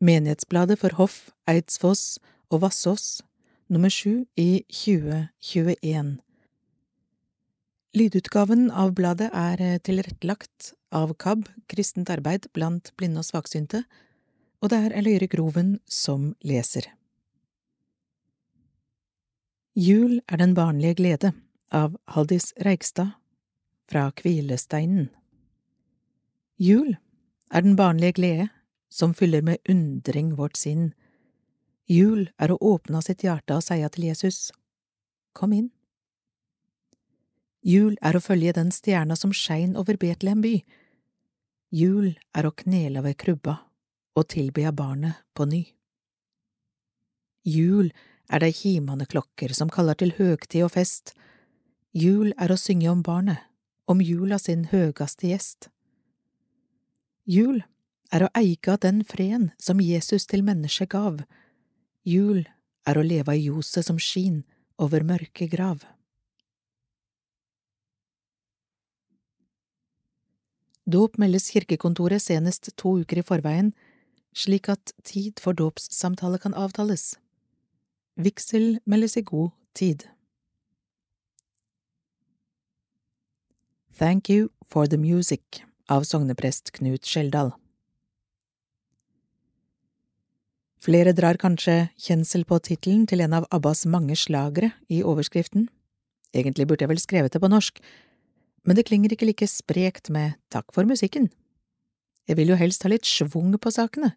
Menighetsbladet for Hoff, Eidsfoss og Vassås, nummer sju i 2021. Lydutgaven av bladet er eh, tilrettelagt av KAB, Kristent arbeid blant blinde og svaksynte, og det er Eløyre Groven som leser. Jul er den barnlige glede av Haldis Reigstad fra Hvilesteinen. Jul er den barnlige glede som fyller med undring vårt sinn. Jul er å åpne sitt hjerte og seia til Jesus, Kom inn. Jul er å følge den stjerna som skein over Betlehem by. Jul er å knele ved krubba og tilbe barnet på ny. Jul er dei kimande klokker som kaller til høgtid og fest. Jul er å synge om barnet, om jula sin høgaste gjest. Jul er å eika den freden som Jesus til mennesket gav. Jul er å leve i ljoset som skin over mørke grav. Dåp meldes kirkekontoret senest to uker i forveien, slik at tid for dåpssamtale kan avtales. Vigsel meldes i god tid. Thank You for the Music av sogneprest Knut Skjeldal. Flere drar kanskje kjensel på tittelen til en av Abbas mange slagere i overskriften. Egentlig burde jeg vel skrevet det på norsk, men det klinger ikke like sprekt med takk for musikken. Jeg vil jo helst ha litt schwung på sakene.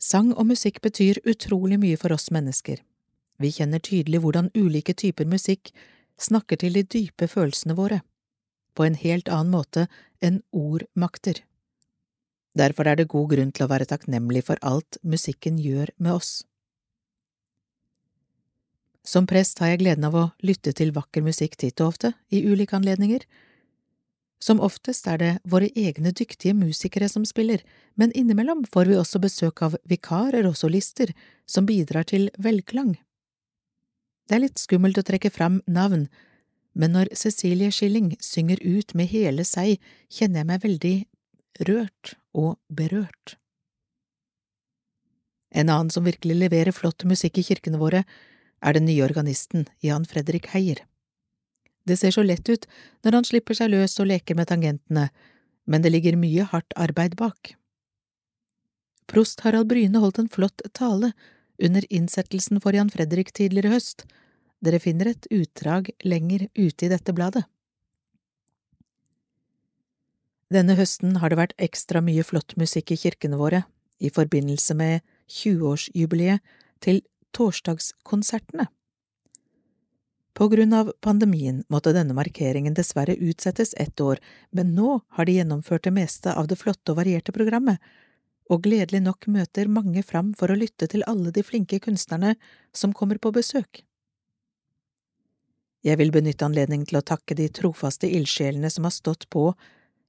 Sang og musikk betyr utrolig mye for oss mennesker. Vi kjenner tydelig hvordan ulike typer musikk snakker til de dype følelsene våre, på en helt annen måte enn ord makter. Derfor er det god grunn til å være takknemlig for alt musikken gjør med oss. Som prest har jeg gleden av å lytte til vakker musikk titt og ofte, i ulike anledninger. Som oftest er det våre egne dyktige musikere som spiller, men innimellom får vi også besøk av vikarer og solister som bidrar til velklang. Det er litt skummelt å trekke fram navn, men når Cecilie Schilling synger ut med hele seg, kjenner jeg meg veldig rørt og berørt. En annen som virkelig leverer flott musikk i kirkene våre, er den nye organisten Jan Fredrik Heier. Det ser så lett ut når han slipper seg løs og leker med tangentene, men det ligger mye hardt arbeid bak. Prost Harald Bryne holdt en flott tale under innsettelsen for Jan Fredrik tidligere høst. Dere finner et utdrag lenger ute i dette bladet. Denne høsten har det vært ekstra mye flott musikk i kirkene våre i forbindelse med 20-årsjubileet til torsdagskonsertene. På grunn av pandemien måtte denne markeringen dessverre utsettes ett år, men nå har de gjennomført det meste av det flotte og varierte programmet, og gledelig nok møter mange fram for å lytte til alle de flinke kunstnerne som kommer på besøk. Jeg vil benytte anledningen til å takke de trofaste ildsjelene som har stått på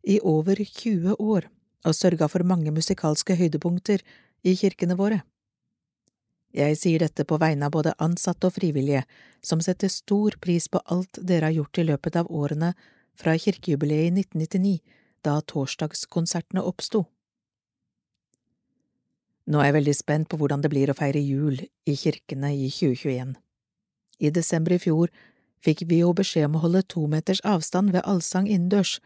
i over 20 år og sørga for mange musikalske høydepunkter i kirkene våre. Jeg sier dette på vegne av både ansatte og frivillige, som setter stor pris på alt dere har gjort i løpet av årene fra kirkejubileet i 1999, da torsdagskonsertene oppsto. Nå er jeg veldig spent på hvordan det blir å feire jul i kirkene i 2021. I desember i fjor fikk vi jo beskjed om å holde to meters avstand ved allsang innendørs,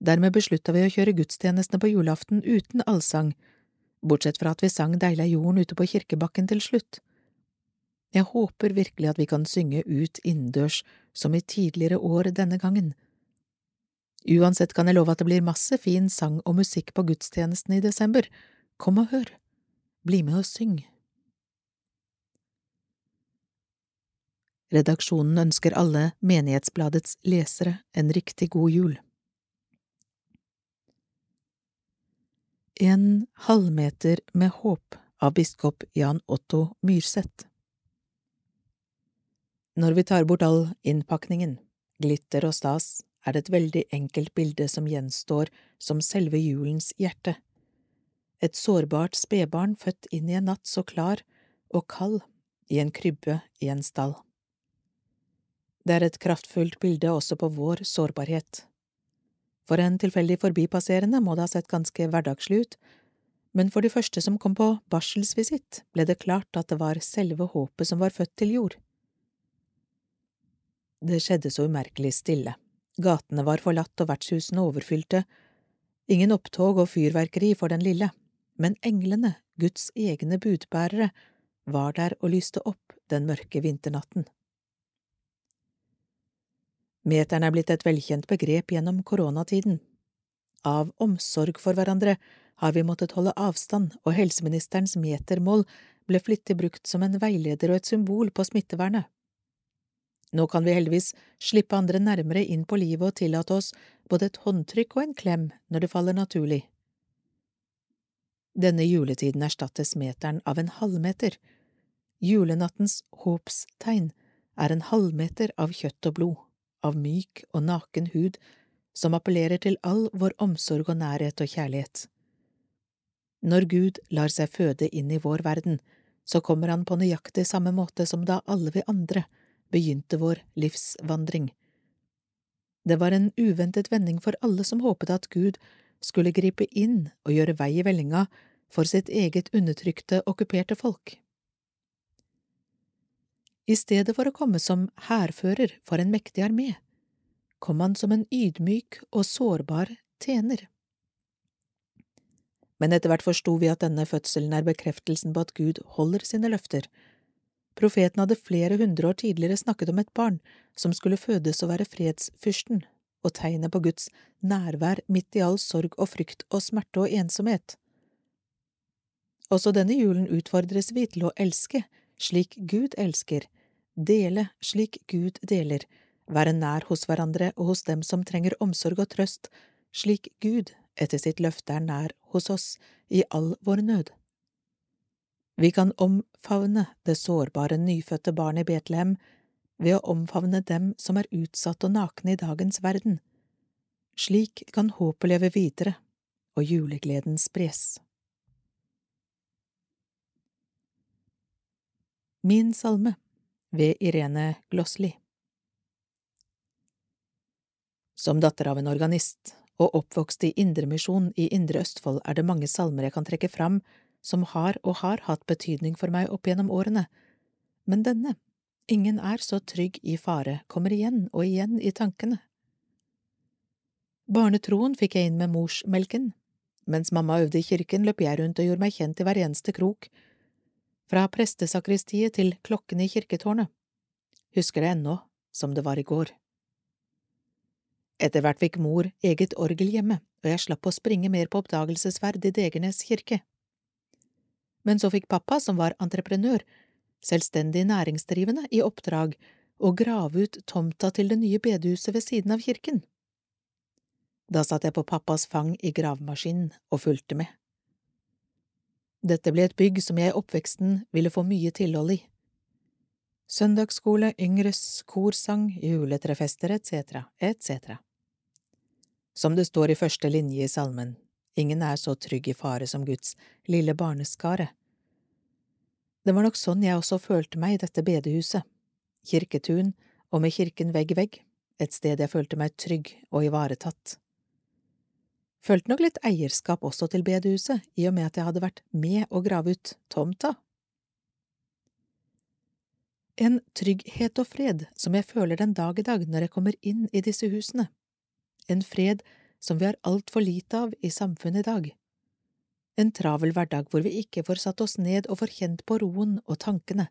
Dermed beslutta vi å kjøre gudstjenestene på julaften uten allsang, bortsett fra at vi sang Deila jorden ute på kirkebakken til slutt. Jeg håper virkelig at vi kan synge ut innendørs som i tidligere år denne gangen. Uansett kan jeg love at det blir masse fin sang og musikk på gudstjenesten i desember. Kom og hør. Bli med og syng. Redaksjonen ønsker alle Menighetsbladets lesere en riktig god jul. En halvmeter med håp av biskop Jan Otto Myrseth. Når vi tar bort all innpakningen, glitter og stas, er det et veldig enkelt bilde som gjenstår som selve julens hjerte. Et sårbart spedbarn født inn i en natt så klar og kald i en krybbe i en stall. Det er et kraftfullt bilde også på vår sårbarhet. For en tilfeldig forbipasserende må det ha sett ganske hverdagslig ut, men for de første som kom på barselsvisitt, ble det klart at det var selve håpet som var født til jord. Det skjedde så umerkelig stille. Gatene var forlatt og vertshusene overfylte. Ingen opptog og fyrverkeri for den lille, men englene, Guds egne budbærere, var der og lyste opp den mørke vinternatten. Meteren er blitt et velkjent begrep gjennom koronatiden. Av omsorg for hverandre har vi måttet holde avstand, og helseministerens metermål ble flittig brukt som en veileder og et symbol på smittevernet. Nå kan vi heldigvis slippe andre nærmere inn på livet og tillate oss både et håndtrykk og en klem når det faller naturlig. Denne juletiden erstattes meteren av en halvmeter. Julenattens håpstegn er en halvmeter av kjøtt og blod, av myk og naken hud, som appellerer til all vår omsorg og nærhet og kjærlighet. Når Gud lar seg føde inn i vår verden, så kommer han på nøyaktig samme måte som da alle vi andre begynte vår livsvandring. Det var en uventet vending for alle som håpet at Gud skulle gripe inn og gjøre vei i vellinga for sitt eget undertrykte, okkuperte folk. I stedet for å komme som hærfører for en mektig armé, kom han som en ydmyk og sårbar tjener. Men etter hvert forsto vi at denne fødselen er bekreftelsen på at Gud holder sine løfter. Profeten hadde flere hundre år tidligere snakket om et barn som skulle fødes og være fredsfyrsten, og tegnet på Guds nærvær midt i all sorg og frykt og smerte og ensomhet. Også denne julen utfordres vi til å elske slik Gud elsker, dele slik Gud deler, være nær hos hverandre og hos dem som trenger omsorg og trøst, slik Gud etter sitt løfte er nær hos oss i all vår nød. Vi kan omfavne det sårbare nyfødte barnet i Betlehem ved å omfavne dem som er utsatt og nakne i dagens verden. Slik kan håpet leve videre og julegleden spres. Min salme ved Irene Glossli Som datter av en organist og oppvokst i Indremisjon i Indre Østfold er det mange salmer jeg kan trekke fram som har og har hatt betydning for meg opp gjennom årene, men denne, Ingen er så trygg i fare, kommer igjen og igjen i tankene. Barnetroen fikk jeg inn med morsmelken. Mens mamma øvde i kirken, løp jeg rundt og gjorde meg kjent i hver eneste krok, fra prestesakristiet til klokkene i kirketårnet. Husker det ennå, som det var i går. Etter hvert fikk mor eget orgel hjemme, og jeg slapp å springe mer på oppdagelsesferd i Degernes kirke. Men så fikk pappa, som var entreprenør, selvstendig næringsdrivende, i oppdrag å grave ut tomta til det nye bedehuset ved siden av kirken. Da satt jeg på pappas fang i gravemaskinen og fulgte med. Dette ble et bygg som jeg i oppveksten ville få mye tilhold i. Søndagsskole, yngres, korsang, juletrefester etc., etc. Som det står i første linje i salmen, ingen er så trygg i fare som Guds lille barneskare. Det var nok sånn jeg også følte meg i dette bedehuset, kirketun og med kirken vegg i vegg, et sted jeg følte meg trygg og ivaretatt. Følte nok litt eierskap også til bedehuset, i og med at jeg hadde vært med å grave ut tomta. En trygghet og fred som jeg føler den dag i dag når jeg kommer inn i disse husene en fred som vi har altfor lite av i samfunnet i dag. En travel hverdag hvor vi ikke får satt oss ned og får kjent på roen og tankene,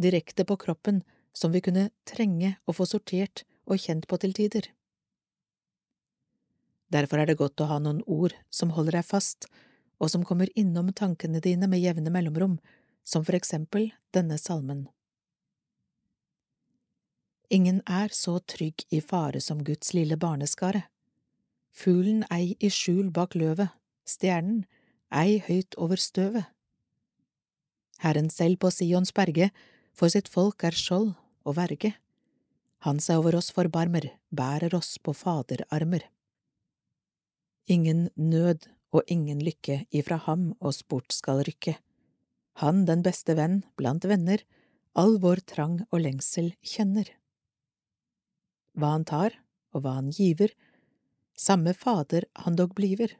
direkte på kroppen som vi kunne trenge å få sortert og kjent på til tider. Derfor er det godt å ha noen ord som holder deg fast, og som kommer innom tankene dine med jevne mellomrom, som for eksempel denne salmen. Ingen er så trygg i fare som Guds lille barneskare. Fuglen ei i skjul bak løvet, stjernen ei høyt over støvet. Herren selv på Sions berge, for sitt folk er skjold og verge. Han seg over oss forbarmer, bærer oss på faderarmer. Ingen nød og ingen lykke ifra ham oss bort skal rykke. Han den beste venn blant venner, all vår trang og lengsel kjenner hva han tar og hva han giver, samme Fader han dog bliver,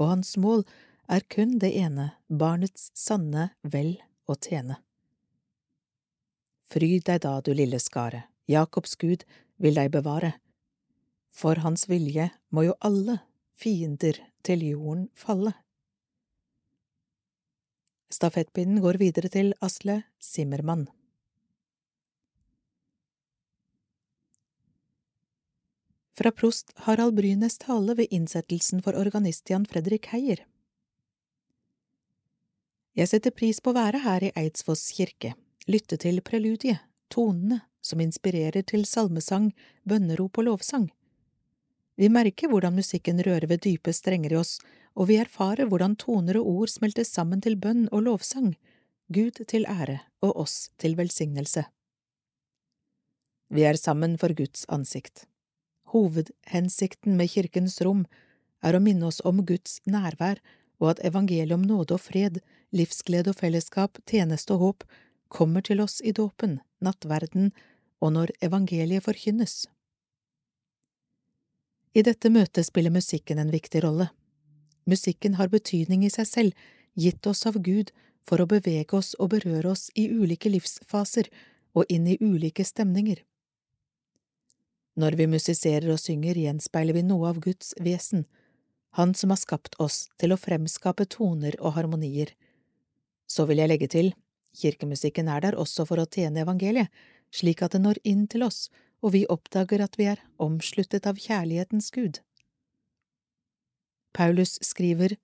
og hans mål er kun det ene, barnets sanne vel å tjene. Fryd deg da, du lille skare, Jakobs Gud vil deg bevare. For hans vilje må jo alle fiender til jorden falle. Stafettpinnen går videre til Asle Simmermann. Fra prost Harald Brynes tale ved innsettelsen for organist Jan Fredrik Heier. Jeg setter pris på å være her i Eidsfoss kirke, lytte til preludiet, tonene som inspirerer til salmesang, bønnerop og lovsang. Vi merker hvordan musikken rører ved dype strenger i oss, og vi erfarer hvordan toner og ord smelter sammen til bønn og lovsang, Gud til ære og oss til velsignelse. Vi er sammen for Guds ansikt. Hovedhensikten med kirkens rom er å minne oss om Guds nærvær og at evangeliet om nåde og fred, livsglede og fellesskap, tjeneste og håp kommer til oss i dåpen, nattverden og når evangeliet forkynnes. I dette møtet spiller musikken en viktig rolle. Musikken har betydning i seg selv, gitt oss av Gud for å bevege oss og berøre oss i ulike livsfaser og inn i ulike stemninger. Når vi musiserer og synger, gjenspeiler vi noe av Guds vesen, Han som har skapt oss til å fremskape toner og harmonier. Så vil jeg legge til, kirkemusikken er der også for å tjene evangeliet, slik at det når inn til oss og vi oppdager at vi er omsluttet av kjærlighetens Gud. Paulus skriver,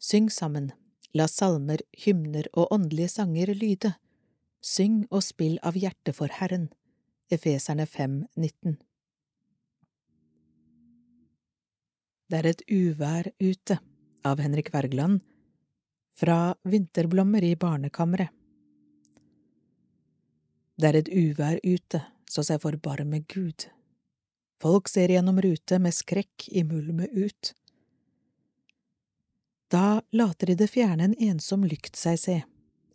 Syng sammen, la salmer, hymner og åndelige sanger lyde, syng og spill av hjertet for Herren. Efeserne 5, 19. Det er et uvær ute av Henrik Wergeland fra Vinterblommer i barnekammeret. Det er et uvær ute så seg forbarme Gud. Folk ser gjennom rute med skrekk i mulmet ut. Da later i det fjerne en ensom lykt seg se,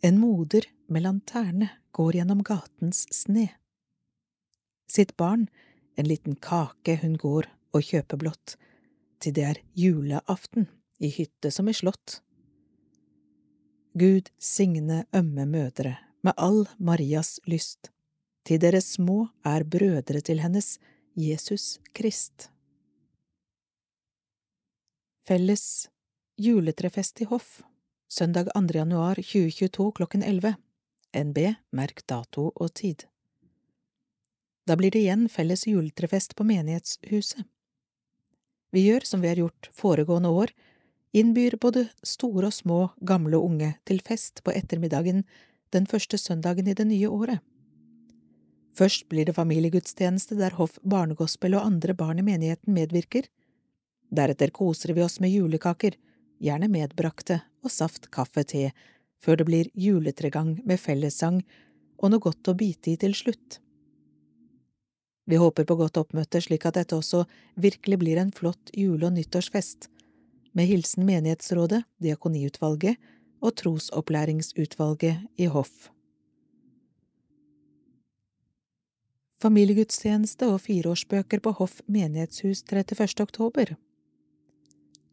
en moder med lanterne går gjennom gatens sne. Sitt barn, en liten kake hun går og kjøper blått, til det er juleaften i hytte som i slott. Gud signe ømme mødre med all Marias lyst til dere små er brødre til hennes, Jesus Krist. Felles juletrefest i hoff, søndag 2. januar 2022 klokken 11. NB, merk dato og tid. Da blir det igjen felles juletrefest på menighetshuset. Vi gjør som vi har gjort foregående år, innbyr både store og små, gamle og unge til fest på ettermiddagen den første søndagen i det nye året. Først blir det familiegudstjeneste der hoff barnegospel og andre barn i menigheten medvirker. Deretter koser vi oss med julekaker, gjerne medbrakte, og saft, kaffe, te, før det blir juletregang med fellessang og noe godt å bite i til slutt. Vi håper på godt oppmøte slik at dette også virkelig blir en flott jule- og nyttårsfest, med hilsen menighetsrådet, diakoniutvalget og trosopplæringsutvalget i hoff. Familiegudstjeneste og fireårsbøker på Hoff menighetshus 31. oktober.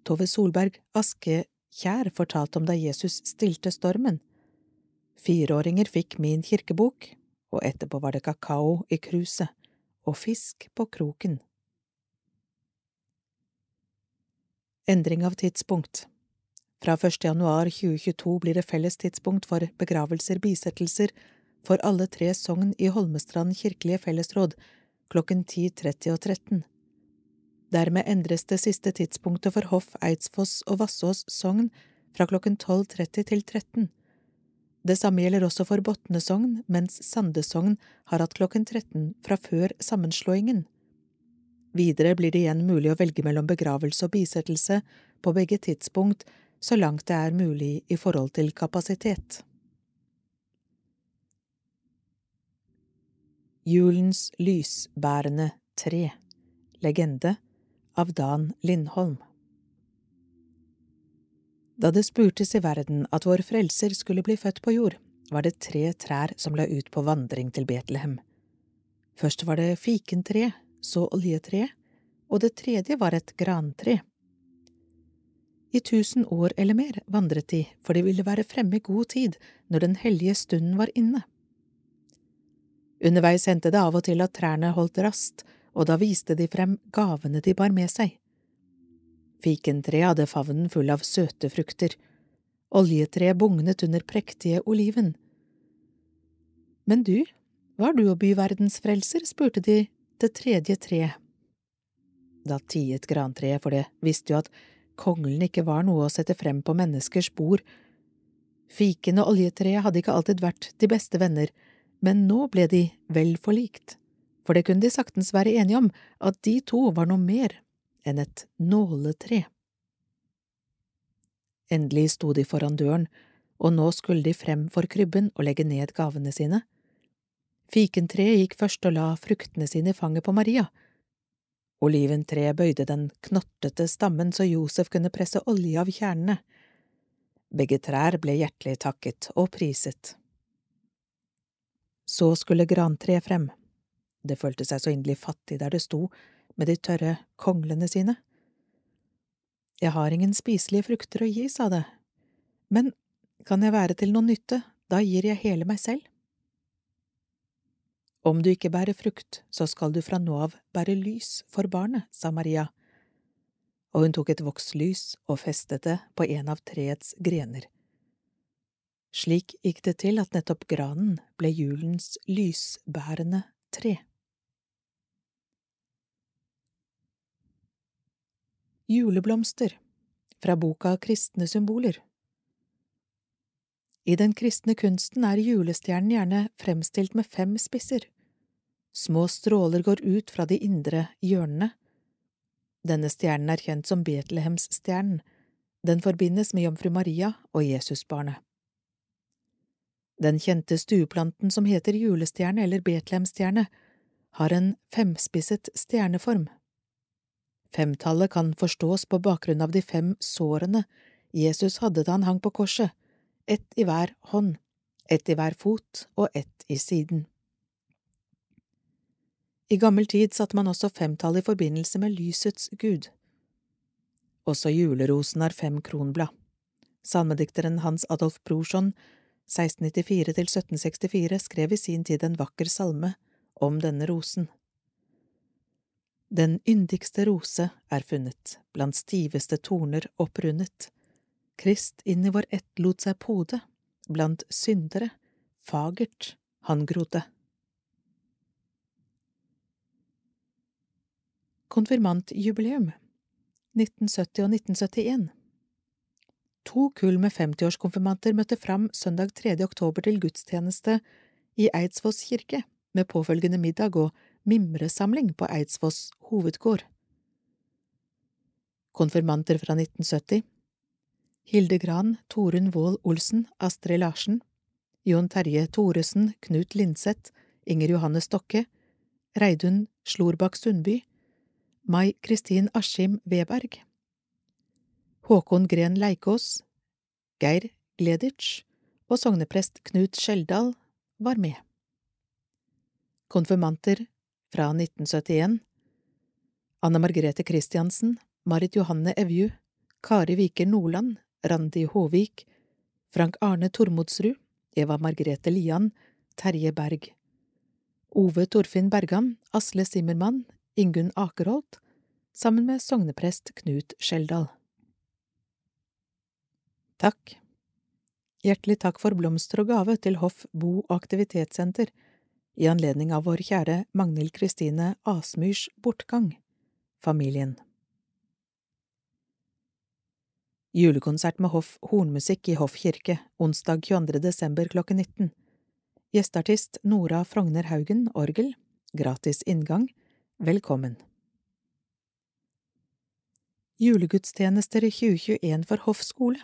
Tove Solberg Askekjær fortalte om da Jesus stilte stormen. Fireåringer fikk Min kirkebok, og etterpå var det kakao i kruset og fisk på kroken. Endring av tidspunkt Fra 1. januar 2022 blir det felles tidspunkt for begravelser, bisettelser, for alle tre sogn i Holmestrand kirkelige fellesråd klokken 10.30 og 13. Dermed endres det siste tidspunktet for Hoff, Eidsfoss og Vassås sogn fra klokken 12.30 til 13. Det samme gjelder også for Botne sogn, mens Sande sogn har hatt klokken 13 fra før sammenslåingen. Videre blir det igjen mulig å velge mellom begravelse og bisettelse på begge tidspunkt så langt det er mulig i forhold til kapasitet. Julens lysbærende tre Legende av Dan Lindholm Da det spurtes i verden at vår frelser skulle bli født på jord, var det tre trær som la ut på vandring til Betlehem. Først var det fikentre, så oljetre, og det tredje var et grantre. I tusen år eller mer vandret de, for de ville være fremme i god tid når den hellige stunden var inne. Underveis hendte det av og til at trærne holdt rast, og da viste de frem gavene de bar med seg. Fikentreet hadde favnen full av søte frukter, oljetreet bugnet under prektige oliven. Men du, var du å by verdens frelser, spurte de det tredje treet. Da tiet grantreet, for det visste jo at konglen ikke var noe å sette frem på menneskers bord. Fiken og oljetreet hadde ikke alltid vært de beste venner, men nå ble de vel forlikt, for det kunne de saktens være enige om at de to var noe mer enn et nåletre. Endelig sto de foran døren, og nå skulle de frem for krybben og legge ned gavene sine. Fikentreet gikk først og la fruktene sine i fanget på Maria, Oliventreet bøyde den knottete stammen så Josef kunne presse olje av kjernene. Begge trær ble hjertelig takket og priset. Så skulle grantreet frem. Det følte seg så inderlig fattig der det sto, med de tørre konglene sine. Jeg har ingen spiselige frukter å gi, sa det, men kan jeg være til noen nytte, da gir jeg hele meg selv. Om du ikke bærer frukt, så skal du fra nå av bære lys for barnet, sa Maria, og hun tok et vokslys og festet det på en av treets grener. Slik gikk det til at nettopp granen ble julens lysbærende tre. Juleblomster fra boka Kristne symboler I den kristne kunsten er julestjernen gjerne fremstilt med fem spisser. Små stråler går ut fra de indre hjørnene. Denne stjernen er kjent som Betlehemsstjernen. Den forbindes med Jomfru Maria og Jesusbarnet. Den kjente stueplanten som heter julestjerne eller betlehemstjerne, har en femspisset stjerneform. Femtallet kan forstås på bakgrunn av de fem sårene Jesus hadde da han hang på korset, ett i hver hånd, ett i hver fot og ett i siden. I gammel tid satte man også femtall i forbindelse med lysets gud. Også julerosen har fem kronblad. Salmedikteren Hans Adolf Brorson, 1694–1764, skrev i sin tid en vakker salme om denne rosen. Den yndigste rose er funnet, blant stiveste torner opprundet. Krist inn i vår ett lot seg pode, blant syndere, fagert han grodde. Konfirmantjubileum 1970 og 1971 To kull med 50-årskonfirmanter møtte fram søndag 3. oktober til gudstjeneste i Eidsvoss kirke, med påfølgende middag og mimresamling på Eidsvoss hovedgård. Konfirmanter fra 1970 Hilde Gran, Torunn Wold Olsen, Astrid Larsen, Jon Terje Thoresen, Knut Lindseth, Inger Johanne Stokke, Reidun Slorbakk Sundby, Mai Kristin Askim Weberg, Håkon Gren Leikås, Geir Gleditsch og sogneprest Knut Skjeldal var med. Konfirmanter fra 1971 Anne Margrethe Christiansen, Marit Johanne Evju, Kari Viker Nordland, Randi Håvik, Frank Arne Tormodsrud, Eva Margrethe Lian, Terje Berg. Ove Torfinn Bergan, Asle Simmermann, Ingunn Akerholt, sammen med sogneprest Knut Skjeldal. Takk. Hjertelig takk for blomster og gave til Hoff bo- og aktivitetssenter i anledning av vår kjære Magnhild Kristine Asmyrs bortgang, familien. Julekonsert med Hoff hornmusikk i Hoff kirke onsdag 22. desember klokken 19. Gjesteartist Nora Frogner Haugen, orgel. Gratis inngang. Velkommen. Julegudstjenester i 2021 for Hoff skole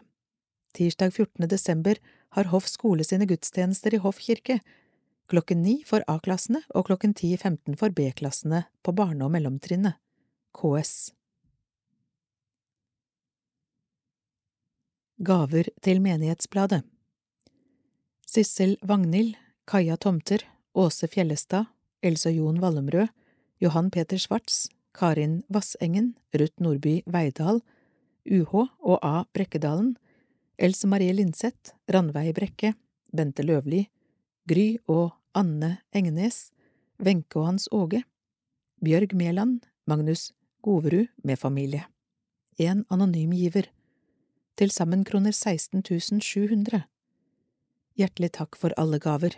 Tirsdag 14. desember har Hoff skole sine gudstjenester i Hoff kirke, klokken ni for A-klassene og klokken 10.15 for B-klassene på barne- og mellomtrinnet, KS. Gaver til Menighetsbladet Sissel Vagnhild, Kaja Tomter, Åse Fjellestad, Else Jon Wallemrød, Johan Peter Schwartz, Karin Vassengen, Ruth Nordby Veidal, UH og A. Brekkedalen, Else Marie Linseth, Ranveig Brekke, Bente Løvli, Gry og Anne Engnes, Wenche og Hans Åge, Bjørg Mæland, Magnus Goverud med familie. En anonym giver. Til sammen kroner 16 700. Hjertelig takk for alle gaver.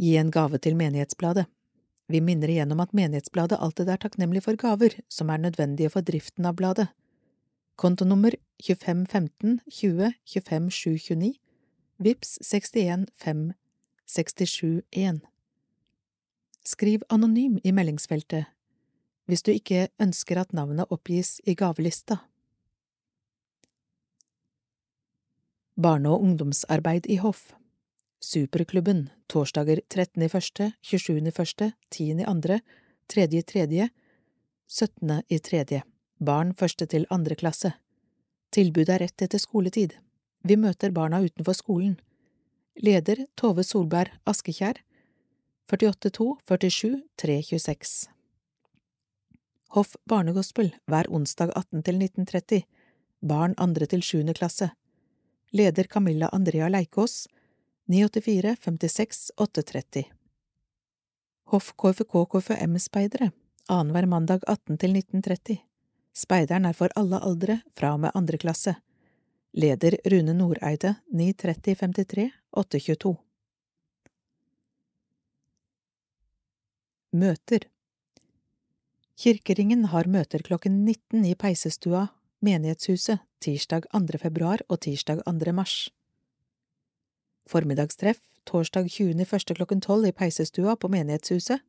Gi en gave til Menighetsbladet. Vi minner igjen om at Menighetsbladet alltid er takknemlig for gaver som er nødvendige for driften av bladet kontonummer 2515 20 25 729, VIPS 61 5 67 1. Skriv anonym i meldingsfeltet hvis du ikke ønsker at navnet oppgis i gavelista. Barne- og ungdomsarbeid i hoff Superklubben torsdager 13.1., 27.1., 10.2., 3.3., 17.3. Barn første til andre klasse. Tilbudet er rett etter skoletid. Vi møter barna utenfor skolen. Leder Tove Solberg Askekjær 48 2 47 326 Hoff Barnegospel hver onsdag 18 til 1930 Barn andre til sjuende klasse Leder Camilla Andrea Leikås 984 56 830 Hoff KFK KFM-speidere annenhver mandag 18 til 1930 Speideren er for alle aldre fra og med andre klasse Leder Rune Noreide 93053 822 Møter Kirkeringen har møter klokken 19 i Peisestua, Menighetshuset, tirsdag 2. februar og tirsdag 2. mars. Formiddagstreff torsdag 20. første klokken 12 i Peisestua på Menighetshuset.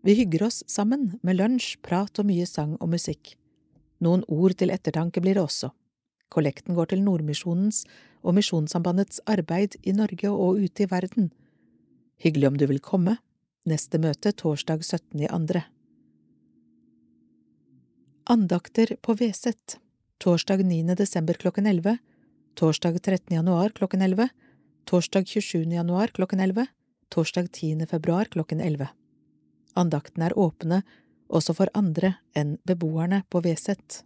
Vi hygger oss sammen med lunsj, prat og mye sang og musikk. Noen ord til ettertanke blir det også. Kollekten går til Nordmisjonens og Misjonssambandets arbeid i Norge og ute i verden. Hyggelig om du vil komme. Neste møte torsdag 17. i andre. Andakter på Veset Torsdag 9. desember klokken 11 Torsdag 13. januar klokken 11 Torsdag 27. januar klokken 11 Torsdag 10. februar klokken 11 Andaktene er åpne også for andre enn beboerne på Veset.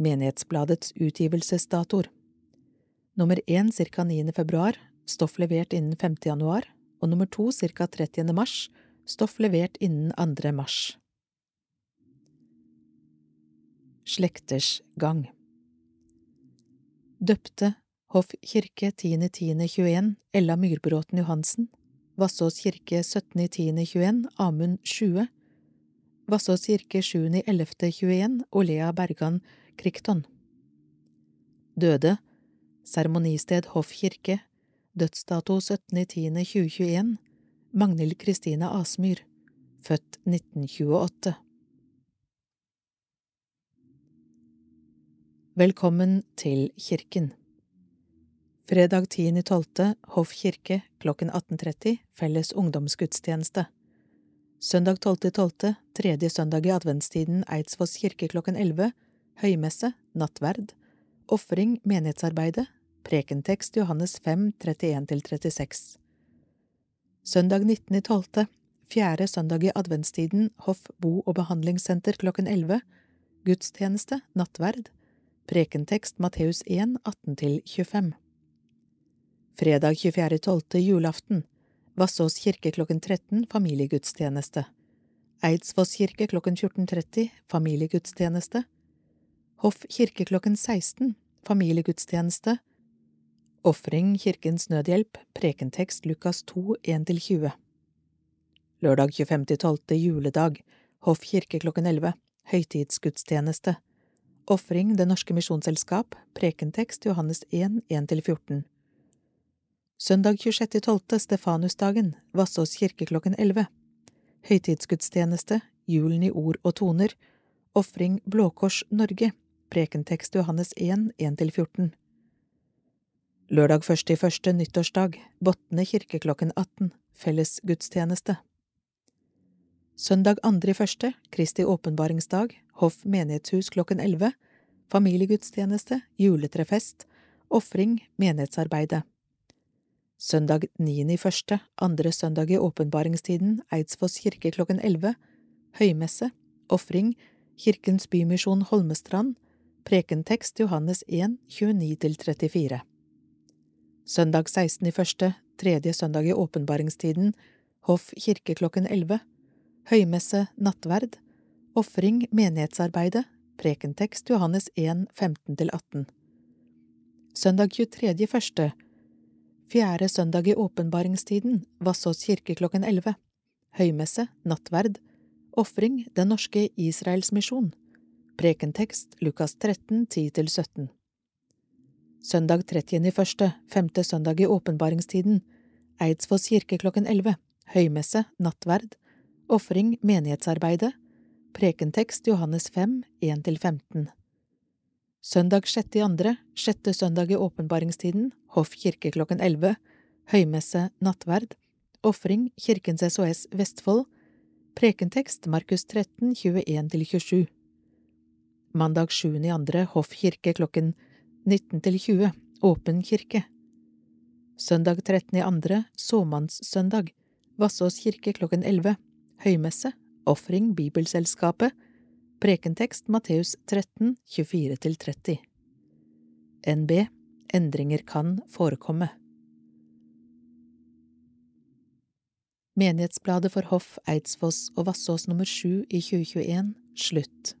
Menighetsbladets utgivelsesdatoer Nummer én ca. 9. februar, stoff levert innen 5. januar, og nummer to ca. 30. mars, stoff levert innen 2. mars. Slekters gang Døpte Hoff kirke 10.10.21 Ella Myrbråten Johansen Vassås kirke 17.10.21 Amund Sjue Vassås kirke 7.11.21 Olea Bergan Krikton. Døde. Seremonisted Hoff kirke. Dødsdato 17.10.2021 Magnhild Kristine Asmyr Født 1928 Velkommen til kirken Fredag 10.12. Hoff kirke klokken 18.30 Felles ungdomsgudstjeneste Søndag 12.12. Tredje søndag i adventstiden Eidsfoss kirke klokken 11 Høymesse, nattverd Ofring menighetsarbeidet Prekentekst Johannes 5, 31–36 Søndag 19.12. Fjerde søndag i adventstiden Hoff bo- og behandlingssenter klokken 11 Gudstjeneste, nattverd Prekentekst Matteus 1, 18–25 Fredag 24.12. julaften. Vassås kirke klokken 13 familiegudstjeneste. Eidsvoss kirke klokken 14.30 familiegudstjeneste. Hoff kirke klokken 16 familiegudstjeneste. Ofring Kirkens Nødhjelp, prekentekst Lukas 2, 1–20 Lørdag 25.12. juledag, Hoff kirke klokken 11, høytidsgudstjeneste. Ofring Det Norske Misjonsselskap, prekentekst Johannes 1, 1–14 Søndag 26.12. Stefanusdagen, Vassås kirke klokken 11 Høytidsgudstjeneste, Julen i ord og toner Ofring Blåkors Norge, prekentekst Johannes 1, 1–14 Lørdag første i første nyttårsdag, Botne kirke klokken 18, felles gudstjeneste. Søndag andre i første, Kristi åpenbaringsdag, Hoff menighetshus klokken 11, familiegudstjeneste, juletrefest, ofring, menighetsarbeidet. Søndag niende i første, andre søndag i åpenbaringstiden, Eidsfoss kirke klokken 11, Høymesse, ofring, Kirkens Bymisjon Holmestrand, prekentekst Johannes 1, 29–34. Søndag 16 i første, tredje søndag i åpenbaringstiden, Hoff kirke klokken 11, høymesse nattverd, ofring menighetsarbeidet, prekentekst Johannes 1, 15–18. Søndag 23. fjerde søndag i åpenbaringstiden, Vassås kirke klokken 11, høymesse, nattverd, ofring Den norske Israels misjon, prekentekst Lukas 13, 10–17. Søndag 30. i første, femte søndag i åpenbaringstiden, Eidsvoss kirke klokken 11, høymesse, nattverd, ofring menighetsarbeidet, prekentekst Johannes 5, 1–15. Søndag 6. i andre, sjette søndag i åpenbaringstiden, Hoff kirke klokken 11, høymesse, nattverd, ofring Kirkens SOS Vestfold, prekentekst Markus 13, 21–27. Mandag 7. i andre, Hoff kirke klokken 19–20, åpen kirke. Søndag 13. i andre, såmannssøndag, Vassås kirke klokken 11, høymesse, ofring Bibelselskapet, prekentekst Matteus 13, 24–30. NB Endringer kan forekomme. Menighetsbladet for Hoff, Eidsfoss og Vassås nummer 7 i 2021 slutt.